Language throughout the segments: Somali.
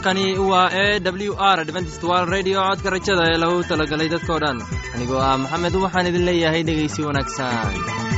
halkani waa e w r dventstwal radio. Codka rajada ee lagu talagalay dadkao dhan. Anigoo ah maxamed waxaan idin leeyahay dhegaysi wanaagsan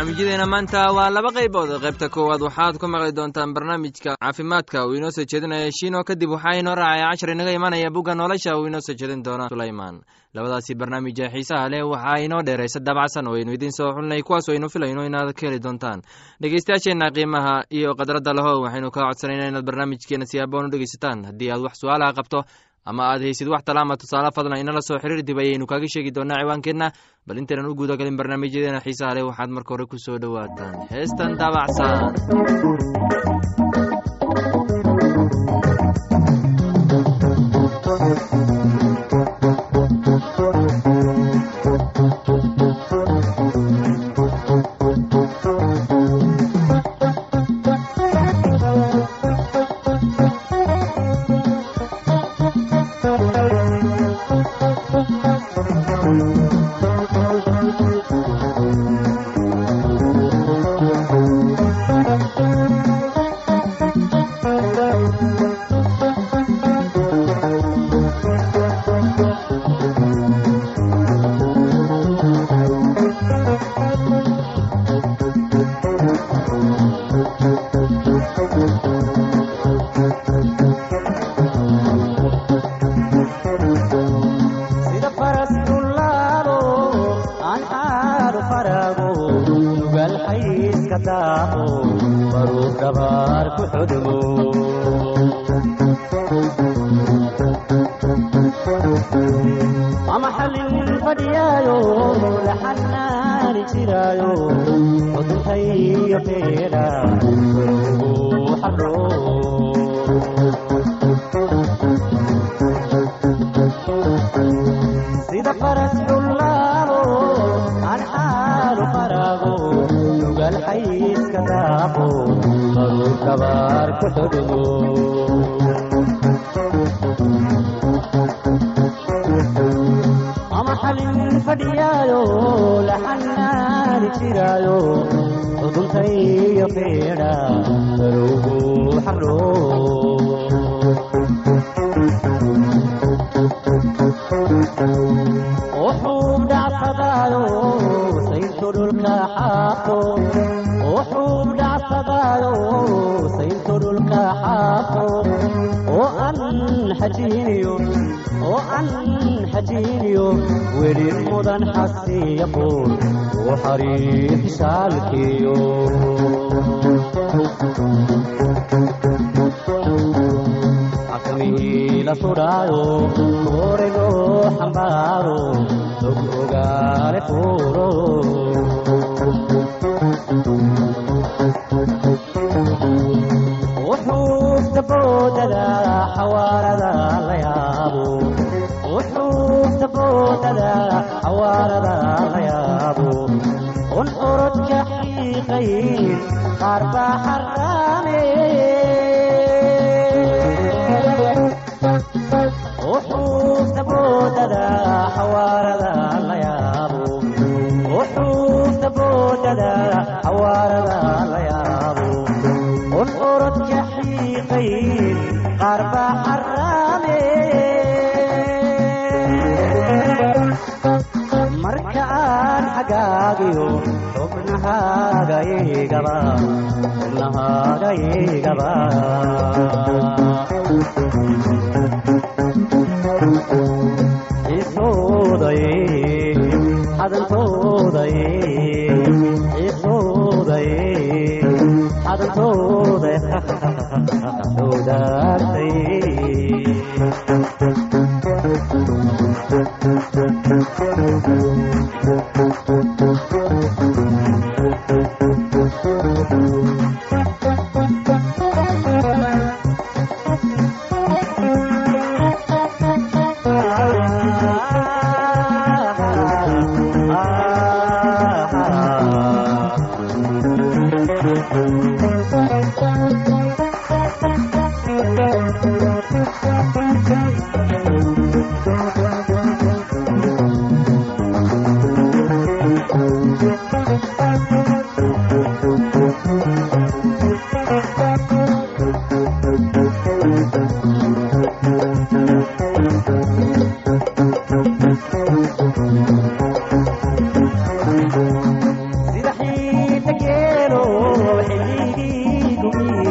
barnaamijyadeena maanta waa laba qaybood. Qaybta koowaad waxaad ku maqli doontaan barnaamijka caafimaadka. Uu inoo soo jeedinaya shiino kadib waxaa inoo raacaya cashar inaga imanaya bugga nolosha. Uu inoo soo jeedin doona sulayman labadaasi barnaamija xiisaha leh waxaa inoo dheeraysa dabacsan. Oo aynu idiin soo xulnay kuwaas aynu filayno inaad ka heli doontaan. Dhegeystayaasheenna qiimaha iyo khadradda laho waxaynu kaa codsanayna inaad barnaamijkeena si aboon u dhegeysataan haddii aad wax su'aalaha qabto ama aad haysid wax talaama tusaale fadlan inala soo xiriir dib ayaynu kaaga sheegi doonaa ciwaankeenna. Bal intaynan u guudagalin barnaamijyadeena xiisaha leh waxaad marka hore ku soo dhowaataan heestan daabacsan laxanaani jiraayo uduntaiyo feedha darowgu xarro wuxuu dhacsadaayo sayntu dhulka xaaqo wuxuu dhacsadaayo sayntu dhulka xaaqo oo an xajiiniyo weli mudan xasiyaquul xariif shaalkiyo xakamihii la sudhaayo koorigoo xambaaro dog ogaale fuuro wuxuu saboodada xawaarada xiiqayn qaar baa xaraame wuxuu saboodada xawaarada la yaabo wuxuu saboodada xagaagiyo xubnahaagaygaba xubnahaagaygaba isoodaye xadantoodaye isoodaye xadantooda sida xiita geelo xilligii gugii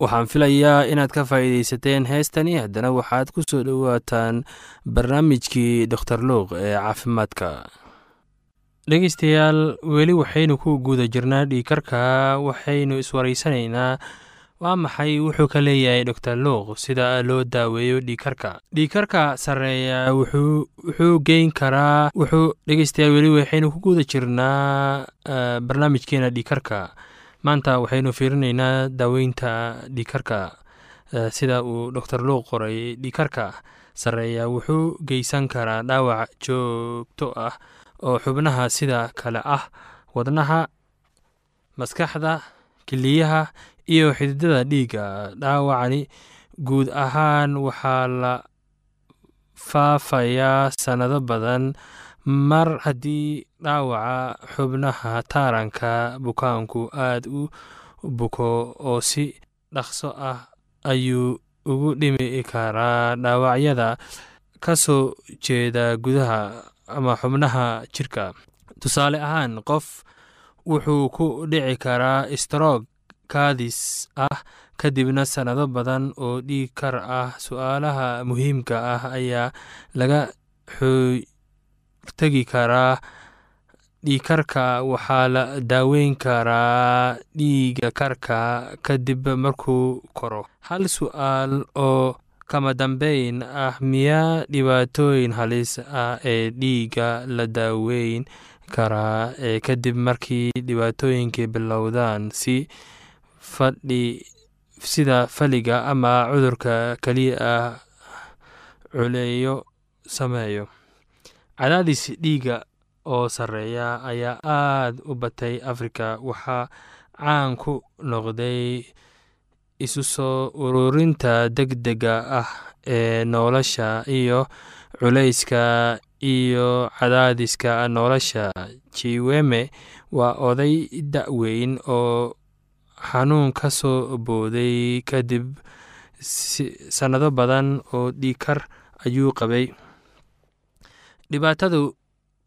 waxaan filayaa inaad ka faa'iidaysateen heestani. Haddana waxaad ku soo dhowaataan barnaamijkii doktor luuq ee caafimaadka dhegeystayaal weli waxaynu ku guda jirnaa dhiikarka waxaynu iswaraysanaynaa waa maxay? Wuxuu ka leeyahay doctor luuq sida loo daaweeyo dhiikarka dhiikarka sarreeya wuxuu geyn karaa wuxuu dhegeystayaal weli waxaynu ku guda jirnaa barnaamijkeena dhiikarka maanta waxaynu fiirinaynaa daaweynta dhiikarka sida uu doctor luuq qoray. Dhiikarka sarreeya wuxuu geysan karaa dhaawac joogto ah oo xubnaha sida kale ah wadnaha maskaxda keliyaha iyo xididada dhiigga. Dhaawacani guud ahaan waxaa la faafayaa sannado badan. Mar haddii dhaawaca xubnaha taaranka bukaanku aad u buko oo si dhaqso ah ayuu ugu dhimi karaa dhaawacyada ka soo jeeda gudaha ama xubnaha jirka. Tusaale ahaan qof wuxuu ku dhici karaa stroog kaadis ah kadibna sannado badan oo dhiig kar ah. Su'aalaha muhiimka ah ayaa laga xootegi karaa dhiigkarka waxaa la daaweyn karaa dhiiga karka kadib markuu koro. Hal su'aal oo kama dambeyn ah miyaa dhibaatooyin halis ah ee dhiiga la daaweyn karaa ee kadib markii dhibaatooyinkii bilowdaan si fadhi sida faliga ama cudurka keliya ah culeeyo sameeyo. Cadaadis dhiiga oo sarreeya ayaa aad u batay afrika waxaa caan ku noqday isu soo ururinta deg dega ah ee nolosha iyo culayska iyo cadaadiska nolosha. Jiweme waa oday da-weyn oo xanuun ka soo booday kadib sannado badan oo dhiikar ayuu qabay. Dhibaatadu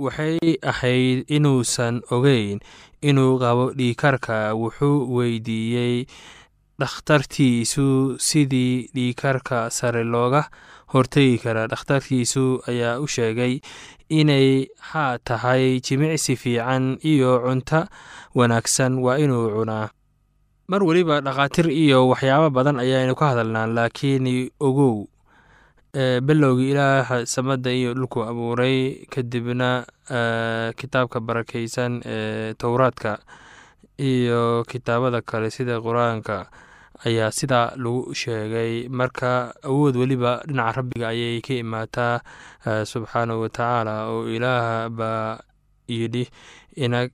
waxay ahayd inuusan ogeyn inuu qabo dhiikarka wuxuu weydiiyey dhakhtartiisu sidii dhiikarka sare looga hortegi karaa. Dhakhtarkiisu ayaa u sheegay inay haa tahay jimicsi fiican iyo cunto wanaagsan waa inuu cunaa. Mar weliba dhakhaatiir iyo waxyaabo badan ayaaynu ka hadalnaa laakiin ogow bilowgii ilaaha samada iyo dhulku abuuray kadibna kitaabka barakeysan ee towraadka iyo kitaabada kale sida qur'aanka ayaa sidaa lagu sheegay. Marka awood weliba dhinaca rabbiga ayay ka imaataa subxaanahu watacaala oo ilaah baa yidhi ina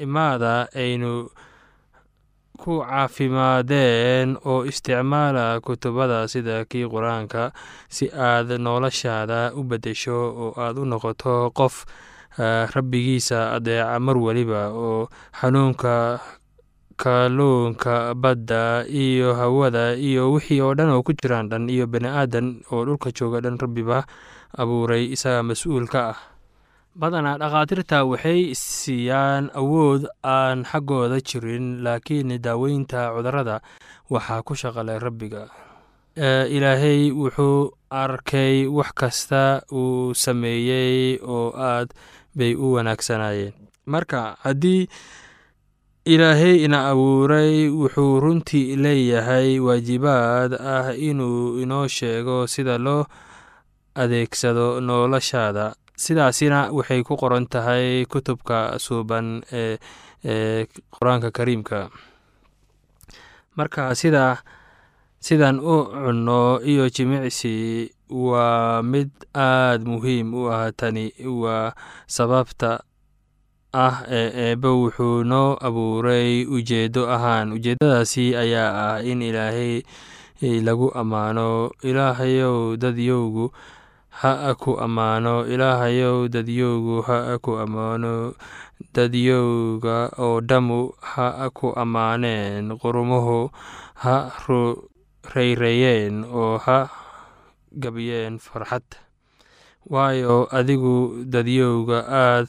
imaada aynu ku caafimaadeen oo isticmaala kutubada sida kii qur'aanka si aad noloshaada u beddesho oo aad u noqoto qof rabbigiisa adeeca mar weliba oo xanuunka kalluunka badda iyo hawada iyo wixii oo dhan oo ku jiraan dhan iyo bani aadan oo dhulka jooga dhan rabbiba abuuray isaga mas'uul ka ah. Badanaa dhakhaatiirta waxay siiyaan awood aan xaggooda jirin laakiin daaweynta cudurrada waxaa ku shaqalay rabbiga. Ilaahay wuxuu arkay wax kasta uu sameeyey oo aad bay u wanaagsanayeen marka haddii ilaahay ina abuuray wuxuu runtii leeyahay waajibaad ah inuu inoo sheego sida loo adeegsado noloshaada. Sidaasina waxay ku qoran tahay kutubka suuban ee ee qur'aanka kariimka. Marka sida sidan u cunno iyo jimicsi waa mid aad muhiim u ah tani waa sababta ah ee eebbe wuxuu noo abuuray ujeeddo ahaan. Ujeeddadaasi ayaa ah in ilaahay lagu ammaano ilaahayow dadyowgu ha ku ammaano. Ilaahayow dadyowgu ha ku ammaano. Dadyowga oo dhammu ha ku ammaaneen. Qurumuhu ha rayreeyeen oo ha gabiyeen farxad. Waayo adigu dadyowga aad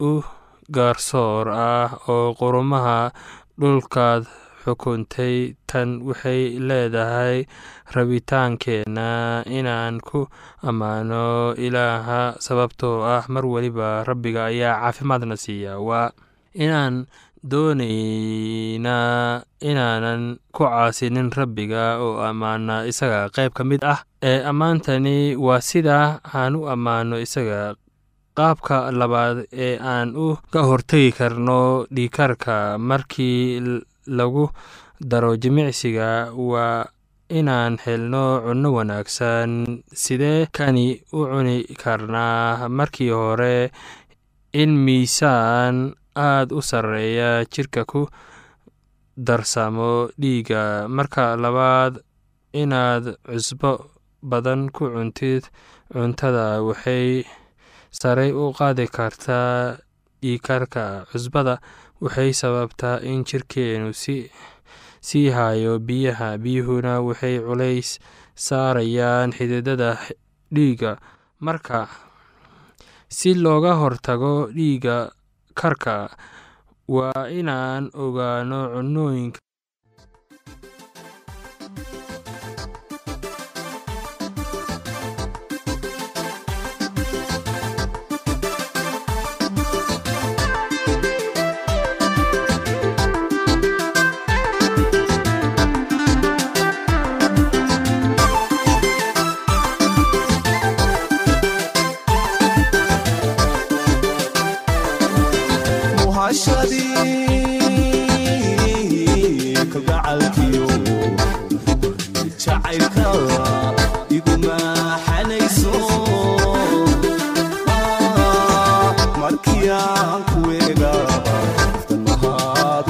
u gaarsoor ah oo qurumaha dhulkaad xukuntay tan waxay leedahay rabitaankeenna inaan ku ammaano ilaaha sababtoo ah mar weliba rabbiga ayaa caafimaadna siiya. Waa inaan doonaynaa inaanan ku caasinin rabbiga oo ammaana isaga qayb ka mid ah. Ee ammaantani waa sida aan u ammaano isaga qaabka labaad ee aan u ka hortegi karno dhiikarka markii lagu daro jimicsiga waa inaan helno cunno wanaagsan sidee kani u cuni karnaa? Markii hore in miisaan aad u sarreeya jirka ku darsamo dhiiga marka labaad inaad cusbo badan ku cuntid. Cuntada waxay sarey u qaadi kartaa dhiikarka cusbada waxay sababtaa in jirkeenu si sii hayo biyaha. Biyuhuna waxay culays saarayaan xididada dhiiga marka si looga hortago dhiiga karka waa inaan ogaano cunooyinka caybka ku weega tan mahaad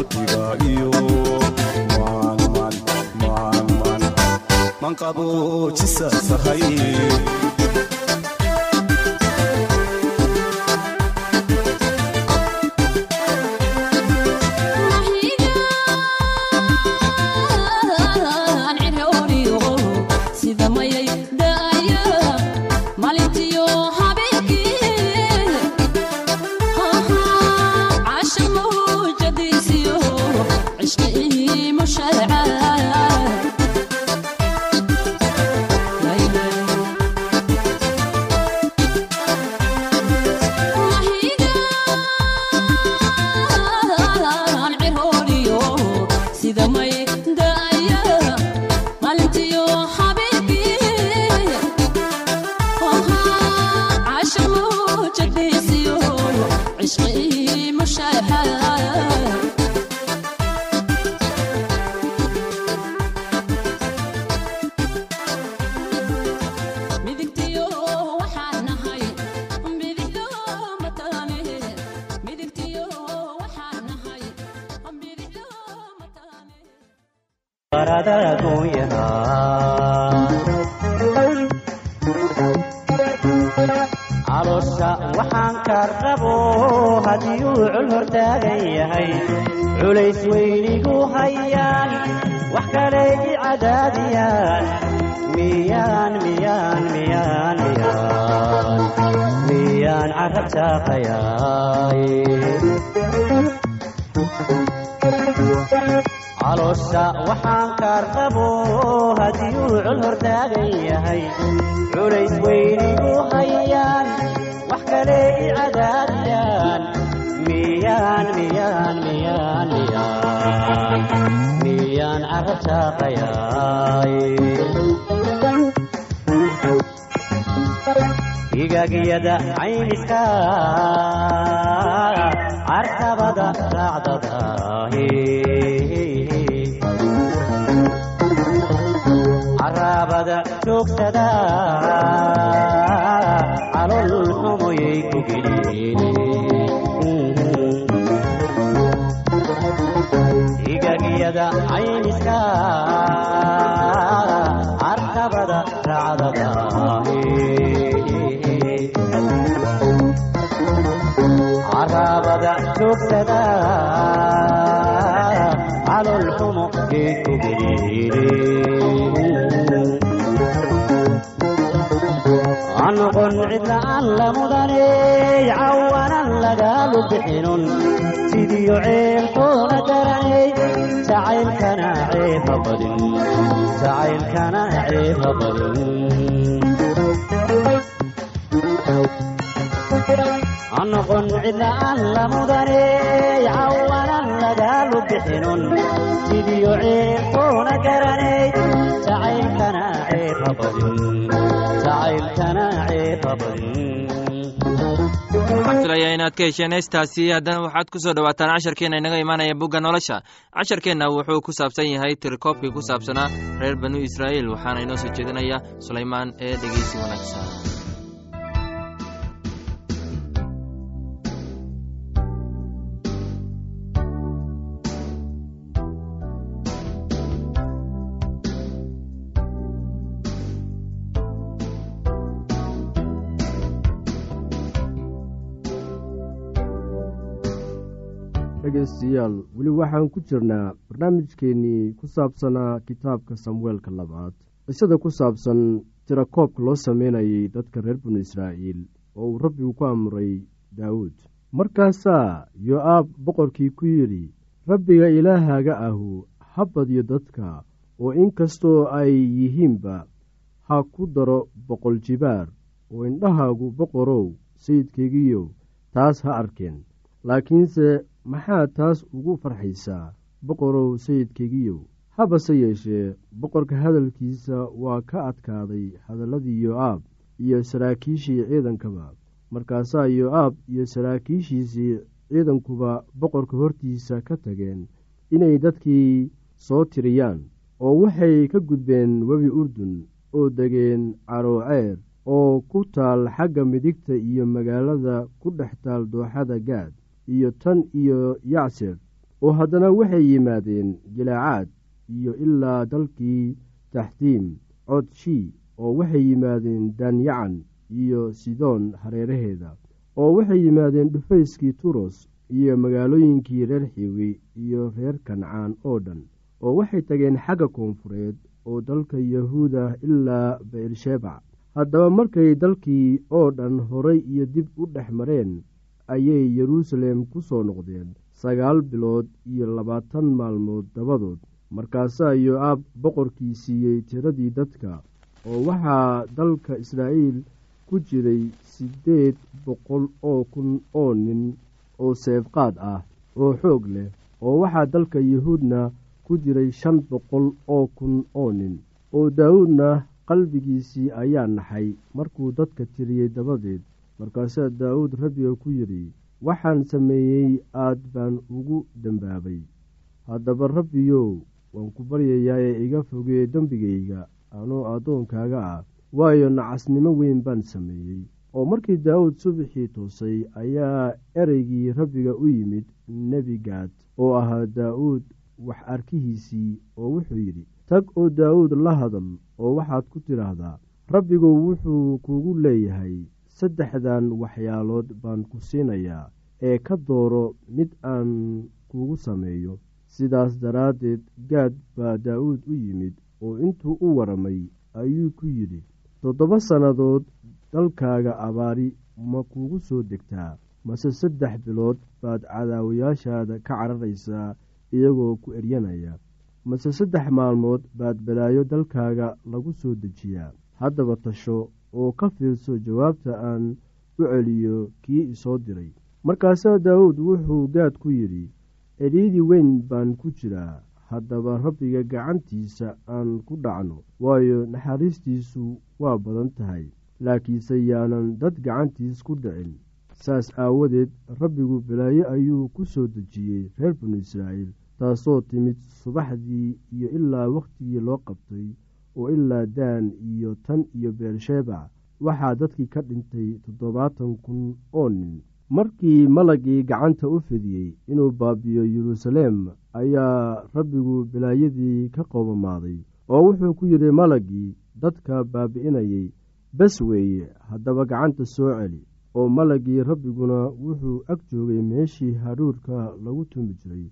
qalbiga iyo maanman maanman waxaan ka rabo haddii uu cul hortaagan yahay. Culays weynigu hayaan wax kale i cadaadiyaan miyaan miyaan miyaan miyaan. Miyaan carab jaaqayaay igagiyada cayniska cartabada raacdadaahi caraabada joogsada calol xumoyay ku geliyeen igagiyada cayniska cartabada raacdadaahi caraabada joogsada calol xumo yay ku geliyeen cidla'aan la mudaney cawanan lagaalu bixinun sidiyo ceelkoona garanay jacaylkana ceeba badin. Jacaylkana ceeba badin. Anoqon cidla'aan la mudaney cawanan lagaalu bixinun sidiyo ceelkoona badin jacaylkana ceeba badin waxaan filayaa inaad ka hesheen heestaasi haddana waxaad ku soo dhowaataan casharkeenna inaga imaanaya bugga nolosha. Casharkeenna wuxuu ku saabsan yahay tirikoobkii ku saabsanaa reer banu israa'iil waxaana inoo soo jeedinaya sulaymaan ee dhegeysi wanaagsan dhegaystayaal weli waxaan ku jirnaa barnaamijkeennii ku saabsanaa kitaabka samueelka labaad. Qisada ku saabsan tirakoobka loo sameynayay dadka reer banu israa'iil oo uu rabbigu ku amray daawuud. Markaasaa yo-aab boqorkii ku yidhi rabbiga ilaahaaga ahu ha badyo dadka oo inkastoo ay yihiinba ha ku daro boqol jibaar oo indhahaagu boqorow sayidkaygiyo taas ha arkeen. Laakiinse maxaa taas ugu farxaysaa boqorow sayidkaygiyow habase yeeshee boqorka hadalkiisa waa ka adkaaday hadalladii yo-aab iyo saraakiishii ciidankaba. Markaasaa yo-aab iyo saraakiishiisii ciidankuba boqorka hortiisa ka tageen inay dadkii soo tiriyaan oo waxay ka gudbeen webi urdun oo degeen carooceer oo ku taal xagga midigta iyo magaalada ku dhex taal dooxada gaad iyo tan iyo yacser oo haddana waxay yimaadeen jilaacaad iyo ilaa dalkii taxtiim codshii oo waxay yimaadeen daanyacan iyo sidoon hareeraheeda oo waxay yimaadeen dhufayskii turos iyo magaalooyinkii reer xiwi iyo reer kancaan oo dhan oo waxay tageen xagga koonfureed oo dalka yahuuda ilaa beershebac haddaba markay dalkii oo dhan horay iyo dib u dhex mareen ayay yeruusaalem ku soo noqdeen sagaal bilood iyo labaatan maalmood dabadood. Markaasaa yo-aab boqorkii siiyey tiradii dadka oo waxaa dalka israa'iil ku jiray siddeed boqol oo kun oo nin oo seefqaad ah oo xoog leh oo waxaa dalka yuhuudna ku jiray shan boqol oo kun oo nin oo daawuudna qalbigiisii ayaa naxay. Markuu dadka tiriyey dabadeed markaasaa daawuud rabbiga ku yidhi waxaan sameeyey aad baan ugu dembaabay haddaba rabbiyow waan ku baryayaaye iga fogee dembigayga anoo addoonkaaga ah waayo nacasnimo weyn baan sameeyey. Oo markii daawuud subaxii toosay ayaa ereygii rabbiga u yimid nebi gaad oo ahaa daa'uud wax arkihiisii oo wuxuu yidhi tag oo daawuud la hadal oo waxaad ku tidhaahdaa rabbigu wuxuu kugu leeyahay saddexdan waxyaalood baan ku siinayaa ee ka dooro mid aan kugu sameeyo. Sidaas daraaddeed gaad baa daa'uud u yimid oo intuu u waramay ayuu ku yidhi toddoba sannadood dalkaaga abaari ma kugu soo degtaa. Mase saddex bilood baad cadaawayaashaada ka cararaysaa iyagoo ku eryanaya. Mase saddex maalmood baad balaayo dalkaaga lagu soo dejiyaa. Haddaba tasho oo ka fiirso jawaabta aan u celiyo kii isoo diray. Markaasaa daawuud wuxuu gaad ku yidhi cidhiidi weyn baan ku jiraa haddaba rabbiga gacantiisa aan ku dhacno waayo naxariistiisu waa badan tahay laakiinse yaanan dad gacantiis ku dhicin. Saas aawadeed rabbigu balaayo ayuu ku soo dejiyey reer binu israa'iil taasoo timid subaxdii iyo ilaa wakhtigii loo qabtay oo ilaa daan iyo tan iyo beershebac waxaa dadkii ka dhintay toddobaatan kun oo nin. Markii malagii gacanta u fidiyey inuu baabiyo yeruusaleem ayaa rabbigu bilaayadii ka qoobamaaday oo wuxuu ku yidhi malagii dadka baabi'inayay bes weeye haddaba gacanta soo celi. Oo malagii rabbiguna wuxuu ag joogay meeshii hadhuurka lagu tumi jiray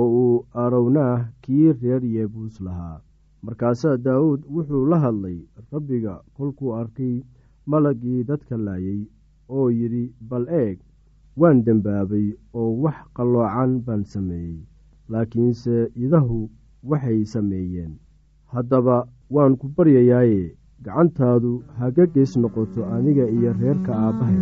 oo uu arownaah kii reer yeebuus lahaa markaasaa daawuud wuxuu la hadlay rabbiga kolkuu arkay malagii dadka laayay oo yidhi bal eeg waan dembaabay oo wax qalloocan baan sameeyey laakiinse idahu waxay sameeyeen. Haddaba waan ku baryayaaye gacantaadu haga gees noqoto aniga iyo reerka aabbahay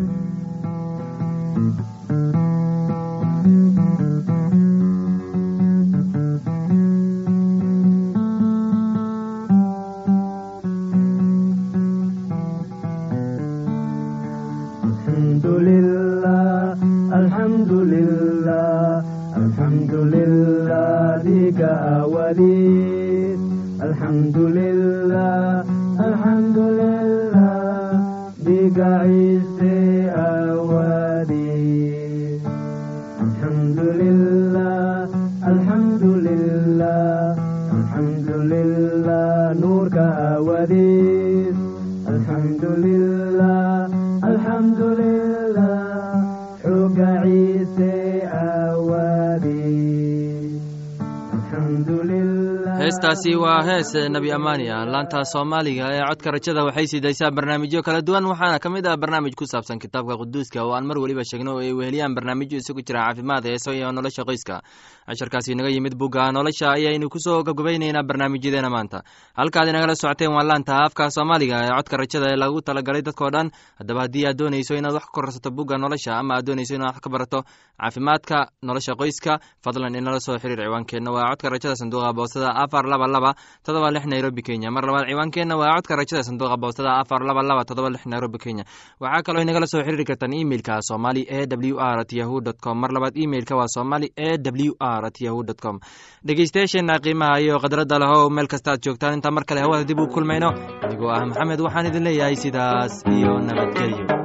heestaasi waa hees nebi amaania laanta soomaaliga ee codka rajada waxay sidaysaa barnaamijyo kala duwan. Waxaana ka mid ah barnaamij ku saabsan kitaabka quduuska oo aan mar weliba sheegno oo ay weheliyaan barnaamijyo isugu jira caafimaad heeso iyo nolosha qoyska. Casharkaasi naga yimid bugga nolosha ayaynu ku soo gabgabaynaynaa barnaamijyadeena maanta. Halkaad inagala socoteen waa laanta afka soomaaliga ee codka rajada ee lagu talagalay dadkao dhan. Haddaba haddii aad doonayso inaad wax ka korsato bugga nolosha ama aad doonayso inaad wax ka barato caafimaadka nolosha qoyska fadlan inala soo xiriir ciwaankeenna. Waa codka rajada sanduuqa boostada afar laba laba todoba lix nairobi kenya. Mar labaad ciwaankeenna waa codka rajada sanduuqa boostada afar laba laba todoba lix nairobi kenya. Waxaa kaloo inagala soo xiriiri kartaan imeilka somali e w r at yahu dt com. Mar labaad imeilka waa somali e w r at yahu dt com. Dhegeystayaasheenna qiimaha iyo khadradda lehow meel kastaad joogtaan. Intaa mar kale hawada dib u kulmayno. Anigoo ah maxamed waxaan idin leeyahay sidaas iyo nabadgelyo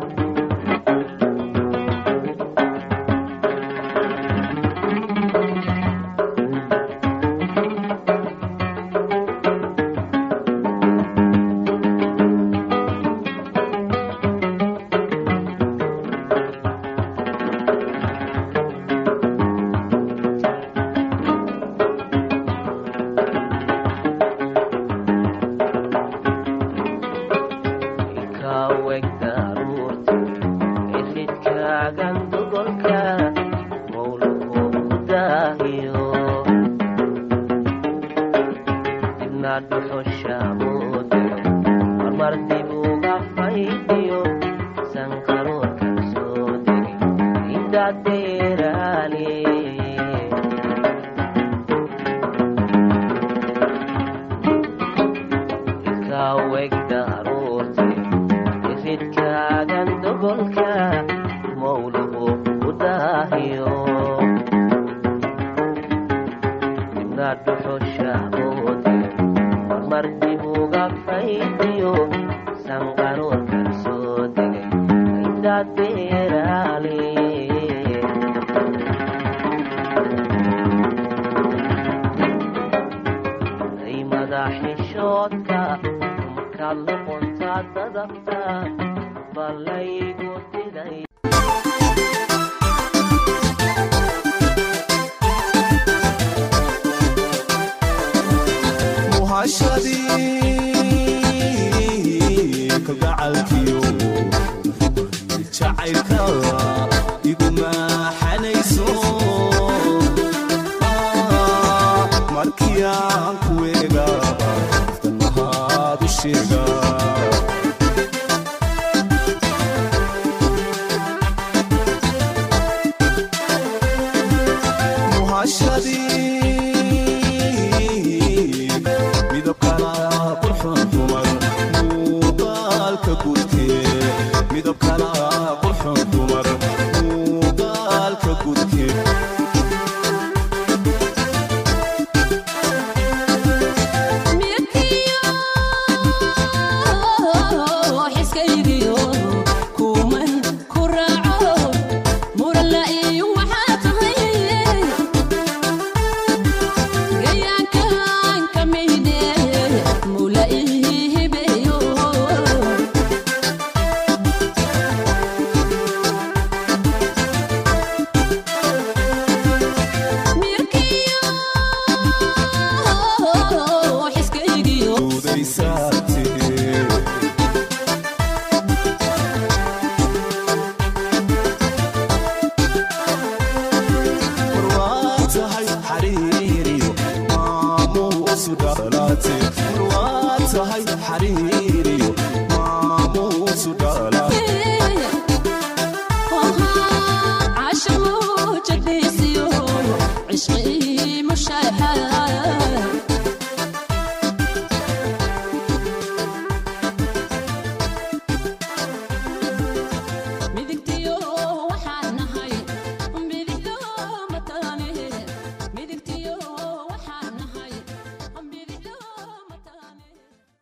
Odaysa